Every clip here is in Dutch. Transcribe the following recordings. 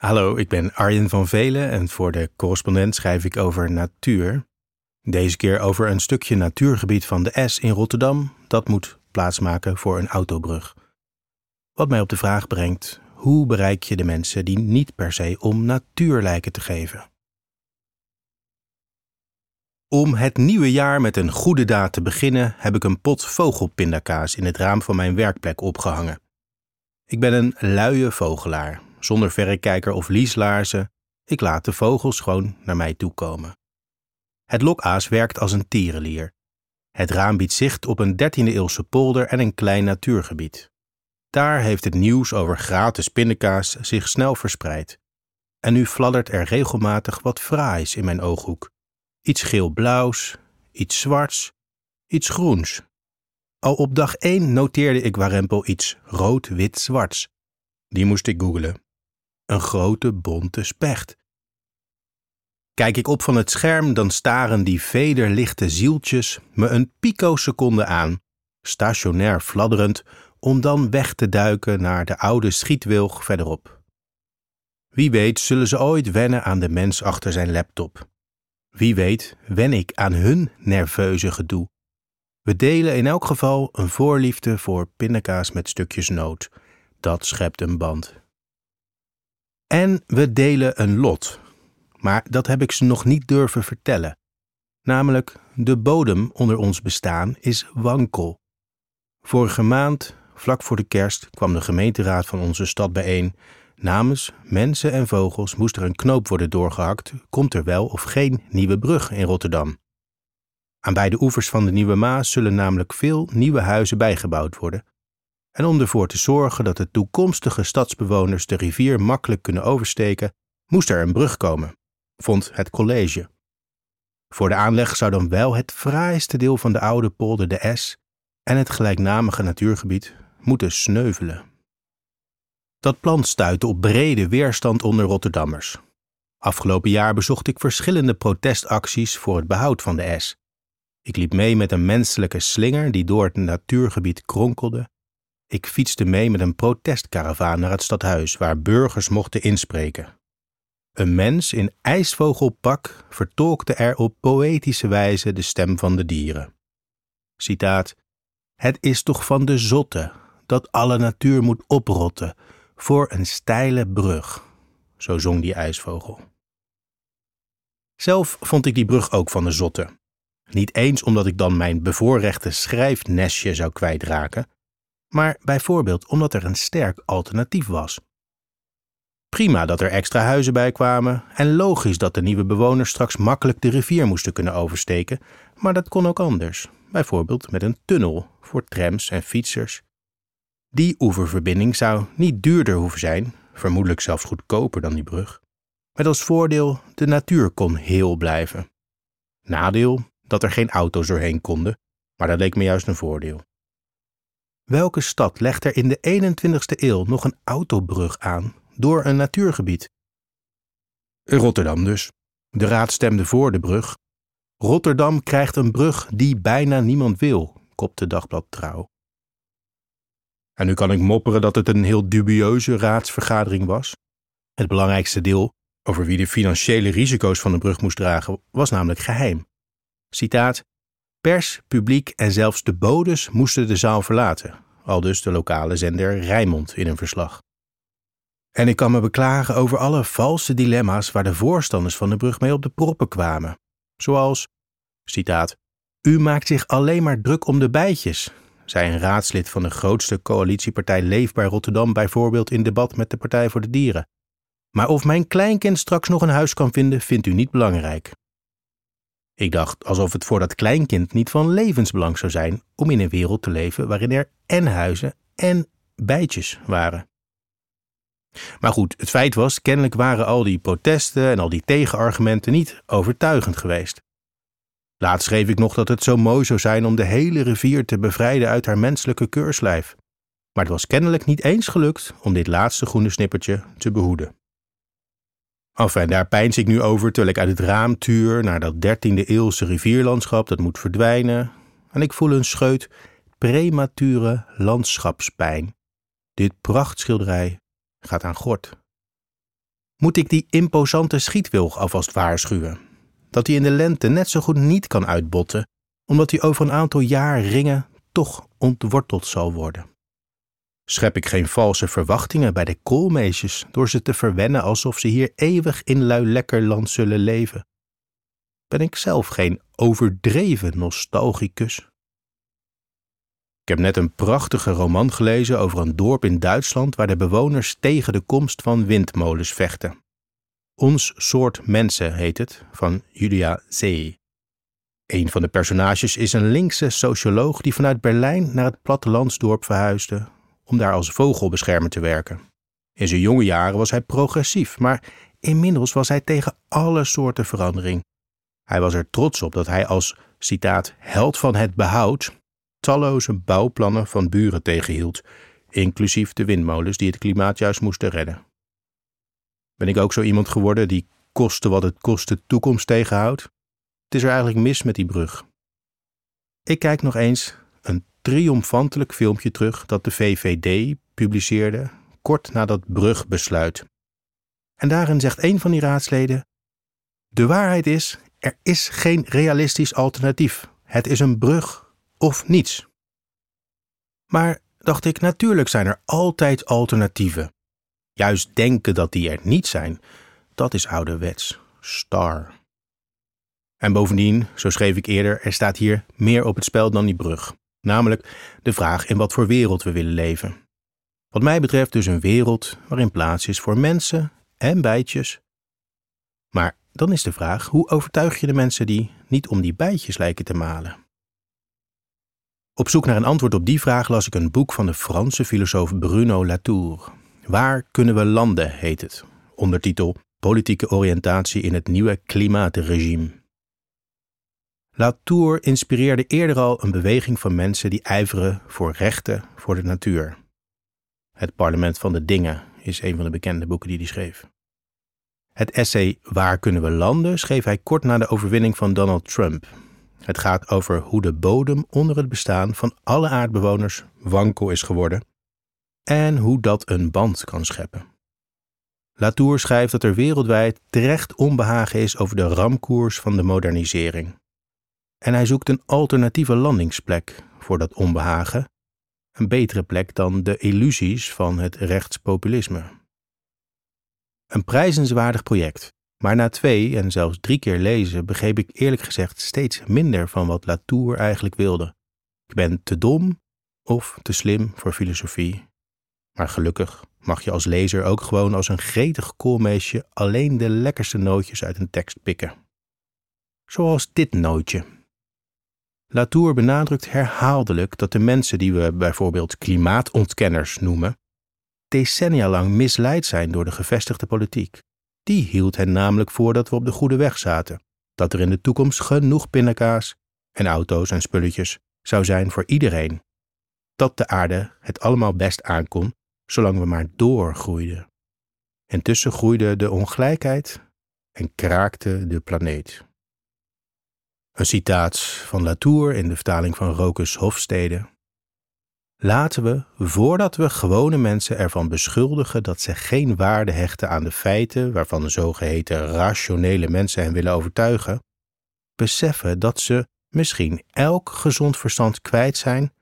Hallo, ik ben Arjen van Velen en voor de correspondent schrijf ik over natuur. Deze keer over een stukje natuurgebied van de S in Rotterdam dat moet plaatsmaken voor een autobrug. Wat mij op de vraag brengt: hoe bereik je de mensen die niet per se om natuur lijken te geven? Om het nieuwe jaar met een goede daad te beginnen, heb ik een pot vogelpindakaas in het raam van mijn werkplek opgehangen. Ik ben een luie vogelaar, zonder verrekijker of lieslaarzen. Ik laat de vogels gewoon naar mij toe komen. Het lokaas werkt als een tierenlier. Het raam biedt zicht op een 13e-eeuwse polder en een klein natuurgebied. Daar heeft het nieuws over gratis pindakaas zich snel verspreid. En nu fladdert er regelmatig wat fraais in mijn ooghoek. Iets geel-blauws, iets zwarts, iets groens. Al op dag 1 noteerde ik warempel iets rood-wit-zwarts. Die moest ik googelen. Een grote bonte specht. Kijk ik op van het scherm, dan staren die vederlichte zieltjes me een picoseconde aan, stationair fladderend, om dan weg te duiken naar de oude schietwilg verderop. Wie weet zullen ze ooit wennen aan de mens achter zijn laptop. Wie weet wen ik aan hun nerveuze gedoe. We delen in elk geval een voorliefde voor pindakaas met stukjes noot. Dat schept een band. En we delen een lot. Maar dat heb ik ze nog niet durven vertellen. Namelijk, de bodem onder ons bestaan is wankel. Vorige maand, vlak voor de kerst, kwam de gemeenteraad van onze stad bijeen. Namens mensen en vogels moest er een knoop worden doorgehakt, komt er wel of geen nieuwe brug in Rotterdam. Aan beide oevers van de Nieuwe Maas zullen namelijk veel nieuwe huizen bijgebouwd worden. En om ervoor te zorgen dat de toekomstige stadsbewoners de rivier makkelijk kunnen oversteken, moest er een brug komen, vond het college. Voor de aanleg zou dan wel het fraaiste deel van de oude polder de S en het gelijknamige natuurgebied moeten sneuvelen. Dat plan stuitte op brede weerstand onder Rotterdammers. Afgelopen jaar bezocht ik verschillende protestacties voor het behoud van de S. Ik liep mee met een menselijke slinger die door het natuurgebied kronkelde. Ik fietste mee met een protestkaravaan naar het stadhuis waar burgers mochten inspreken. Een mens in ijsvogelpak vertolkte er op poëtische wijze de stem van de dieren. Citaat: Het is toch van de zotte dat alle natuur moet oprotten voor een steile brug, zo zong die ijsvogel. Zelf vond ik die brug ook van de zotte. Niet eens omdat ik dan mijn bevoorrechte schrijfnestje zou kwijtraken, maar bijvoorbeeld omdat er een sterk alternatief was. Prima dat er extra huizen bij kwamen en logisch dat de nieuwe bewoners straks makkelijk de rivier moesten kunnen oversteken, maar dat kon ook anders, bijvoorbeeld met een tunnel voor trams en fietsers. Die oeververbinding zou niet duurder hoeven zijn, vermoedelijk zelfs goedkoper dan die brug, met als voordeel de natuur kon heel blijven. Nadeel dat er geen auto's doorheen konden, maar dat leek me juist een voordeel. Welke stad legt er in de 21ste eeuw nog een autobrug aan door een natuurgebied? Rotterdam dus. De raad stemde voor de brug. Rotterdam krijgt een brug die bijna niemand wil, kopte Dagblad Trouw. En nu kan ik mopperen dat het een heel dubieuze raadsvergadering was. Het belangrijkste deel, over wie de financiële risico's van de brug moest dragen, was namelijk geheim. Citaat: Pers, publiek en zelfs de bodes moesten de zaal verlaten, al dus de lokale zender Rijmond in een verslag. En ik kan me beklagen over alle valse dilemma's waar de voorstanders van de brug mee op de proppen kwamen. Zoals, citaat, U maakt zich alleen maar druk om de bijtjes, zei een raadslid van de grootste coalitiepartij Leefbaar Rotterdam bijvoorbeeld in debat met de Partij voor de Dieren. Maar of mijn kleinkind straks nog een huis kan vinden, vindt u niet belangrijk. Ik dacht alsof het voor dat kleinkind niet van levensbelang zou zijn om in een wereld te leven waarin er en huizen en bijtjes waren. Maar goed, het feit was, kennelijk waren al die protesten en al die tegenargumenten niet overtuigend geweest. Laatst schreef ik nog dat het zo mooi zou zijn om de hele rivier te bevrijden uit haar menselijke keurslijf. Maar het was kennelijk niet eens gelukt om dit laatste groene snippertje te behoeden. Enfin, daar pijns ik nu over terwijl ik uit het raam tuur naar dat 13e eeuwse rivierlandschap dat moet verdwijnen. En ik voel een scheut premature landschapspijn. Dit prachtschilderij gaat aan gort. Moet ik die imposante schietwilg alvast waarschuwen? Dat hij in de lente net zo goed niet kan uitbotten, omdat hij over een aantal jaar ringen toch ontworteld zal worden. Schep ik geen valse verwachtingen bij de koolmeisjes door ze te verwennen alsof ze hier eeuwig in luilekkerland zullen leven? Ben ik zelf geen overdreven nostalgicus? Ik heb net een prachtige roman gelezen over een dorp in Duitsland waar de bewoners tegen de komst van windmolens vechten. Ons soort mensen heet het, van Julia Zee. Een van de personages is een linkse socioloog die vanuit Berlijn naar het plattelandsdorp verhuisde om daar als vogelbeschermer te werken. In zijn jonge jaren was hij progressief, maar inmiddels was hij tegen alle soorten verandering. Hij was er trots op dat hij als, citaat, held van het behoud talloze bouwplannen van buren tegenhield, inclusief de windmolens die het klimaat juist moesten redden. Ben ik ook zo iemand geworden die koste wat het kost de toekomst tegenhoudt? Het is er eigenlijk mis met die brug. Ik kijk nog eens een triomfantelijk filmpje terug dat de VVD publiceerde kort na dat brugbesluit. En daarin zegt een van die raadsleden: De waarheid is, er is geen realistisch alternatief. Het is een brug of niets. Maar, dacht ik, natuurlijk zijn er altijd alternatieven. Juist denken dat die er niet zijn, dat is ouderwets, star. En bovendien, zo schreef ik eerder, er staat hier meer op het spel dan die brug. Namelijk de vraag in wat voor wereld we willen leven. Wat mij betreft dus een wereld waarin plaats is voor mensen en bijtjes. Maar dan is de vraag: hoe overtuig je de mensen die niet om die bijtjes lijken te malen? Op zoek naar een antwoord op die vraag las ik een boek van de Franse filosoof Bruno Latour. Waar kunnen we landen, heet het, ondertitel Politieke oriëntatie in het nieuwe klimaatregime. Latour inspireerde eerder al een beweging van mensen die ijveren voor rechten voor de natuur. Het Parlement van de Dingen is een van de bekende boeken die hij schreef. Het essay Waar kunnen we landen schreef hij kort na de overwinning van Donald Trump. Het gaat over hoe de bodem onder het bestaan van alle aardbewoners wankel is geworden en hoe dat een band kan scheppen. Latour schrijft dat er wereldwijd terecht onbehagen is over de ramkoers van de modernisering. En hij zoekt een alternatieve landingsplek voor dat onbehagen, een betere plek dan de illusies van het rechtspopulisme. Een prijzenswaardig project, maar na twee en zelfs drie keer lezen begreep ik eerlijk gezegd steeds minder van wat Latour eigenlijk wilde. Ik ben te dom of te slim voor filosofie. Maar gelukkig mag je als lezer ook gewoon als een gretig koolmeesje alleen de lekkerste nootjes uit een tekst pikken. Zoals dit nootje. Latour benadrukt herhaaldelijk dat de mensen die we bijvoorbeeld klimaatontkenners noemen, decennia lang misleid zijn door de gevestigde politiek. Die hield hen namelijk voor dat we op de goede weg zaten, dat er in de toekomst genoeg pindakaas en auto's en spulletjes zou zijn voor iedereen. Dat de aarde het allemaal best aankon, zolang we maar doorgroeiden. Intussen groeide de ongelijkheid en kraakte de planeet. Een citaat van Latour in de vertaling van Rokus Hofstede. Laten we, voordat we gewone mensen ervan beschuldigen dat ze geen waarde hechten aan de feiten waarvan de zogeheten rationele mensen hen willen overtuigen, beseffen dat ze misschien elk gezond verstand kwijt zijn,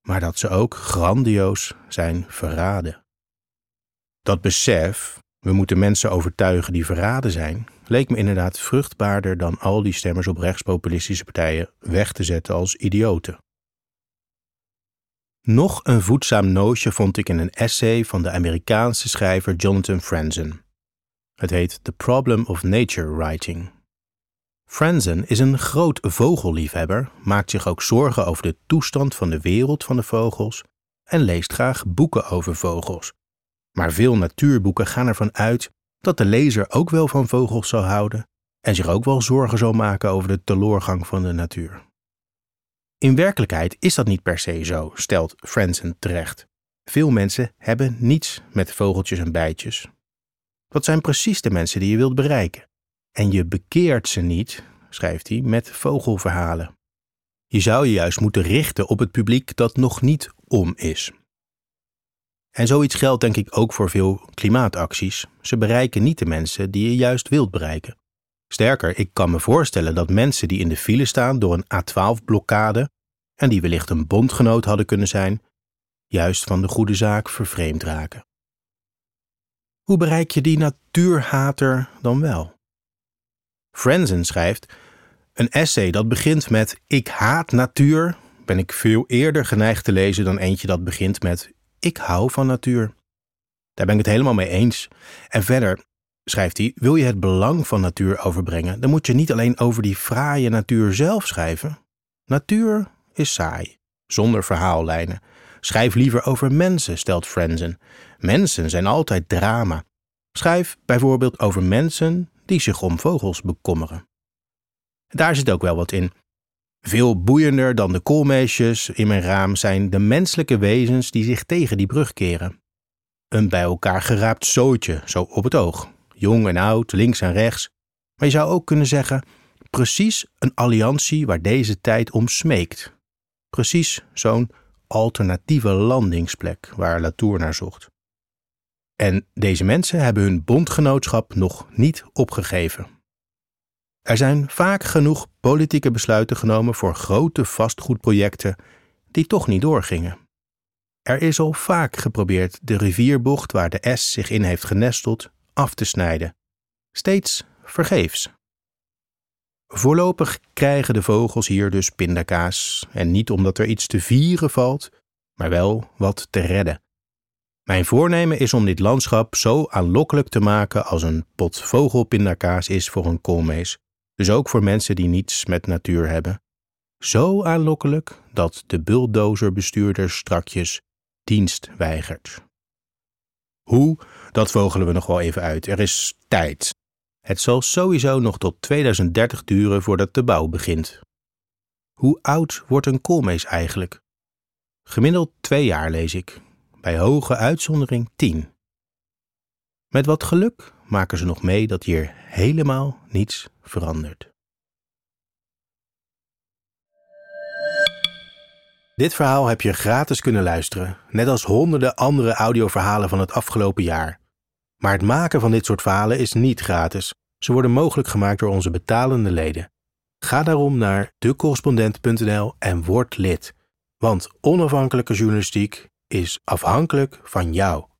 maar dat ze ook grandioos zijn verraden. Dat besef, we moeten mensen overtuigen die verraden zijn, leek me inderdaad vruchtbaarder dan al die stemmers op rechtspopulistische partijen weg te zetten als idioten. Nog een voedzaam nootje vond ik in een essay van de Amerikaanse schrijver Jonathan Franzen. Het heet The Problem of Nature Writing. Franzen is een groot vogelliefhebber, maakt zich ook zorgen over de toestand van de wereld van de vogels en leest graag boeken over vogels. Maar veel natuurboeken gaan ervan uit dat de lezer ook wel van vogels zal houden en zich ook wel zorgen zal maken over de teloorgang van de natuur. In werkelijkheid is dat niet per se zo, stelt Franzen terecht. Veel mensen hebben niets met vogeltjes en bijtjes. Wat zijn precies de mensen die je wilt bereiken? En je bekeert ze niet, schrijft hij, met vogelverhalen. Je zou je juist moeten richten op het publiek dat nog niet om is. En zoiets geldt denk ik ook voor veel klimaatacties. Ze bereiken niet de mensen die je juist wilt bereiken. Sterker, ik kan me voorstellen dat mensen die in de file staan door een A12-blokkade en die wellicht een bondgenoot hadden kunnen zijn, juist van de goede zaak vervreemd raken. Hoe bereik je die natuurhater dan wel? Franzen schrijft: Een essay dat begint met Ik haat natuur ben ik veel eerder geneigd te lezen dan eentje dat begint met Ik hou van natuur. Daar ben ik het helemaal mee eens. En verder schrijft hij: Wil je het belang van natuur overbrengen, dan moet je niet alleen over die fraaie natuur zelf schrijven. Natuur is saai, zonder verhaallijnen. Schrijf liever over mensen, stelt Franzen. Mensen zijn altijd drama. Schrijf bijvoorbeeld over mensen die zich om vogels bekommeren. Daar zit ook wel wat in. Veel boeiender dan de koolmeesjes in mijn raam zijn de menselijke wezens die zich tegen die brug keren. Een bij elkaar geraapt zootje, zo op het oog. Jong en oud, links en rechts. Maar je zou ook kunnen zeggen, precies een alliantie waar deze tijd om smeekt. Precies zo'n alternatieve landingsplek waar Latour naar zocht. En deze mensen hebben hun bondgenootschap nog niet opgegeven. Er zijn vaak genoeg politieke besluiten genomen voor grote vastgoedprojecten die toch niet doorgingen. Er is al vaak geprobeerd de rivierbocht waar de S zich in heeft genesteld af te snijden. Steeds vergeefs. Voorlopig krijgen de vogels hier dus pindakaas, en niet omdat er iets te vieren valt, maar wel wat te redden. Mijn voornemen is om dit landschap zo aanlokkelijk te maken als een pot vogelpindakaas is voor een koolmees, dus ook voor mensen die niets met natuur hebben. Zo aanlokkelijk dat de bulldozerbestuurder strakjes dienst weigert. Hoe, dat vogelen we nog wel even uit. Er is tijd. Het zal sowieso nog tot 2030 duren voordat de bouw begint. Hoe oud wordt een koolmees eigenlijk? Gemiddeld twee jaar lees ik, bij hoge uitzondering tien. Met wat geluk maken ze nog mee dat hier helemaal niets verandert. Dit verhaal heb je gratis kunnen luisteren, net als honderden andere audioverhalen van het afgelopen jaar. Maar het maken van dit soort verhalen is niet gratis. Ze worden mogelijk gemaakt door onze betalende leden. Ga daarom naar decorrespondent.nl en word lid. Want onafhankelijke journalistiek is afhankelijk van jou.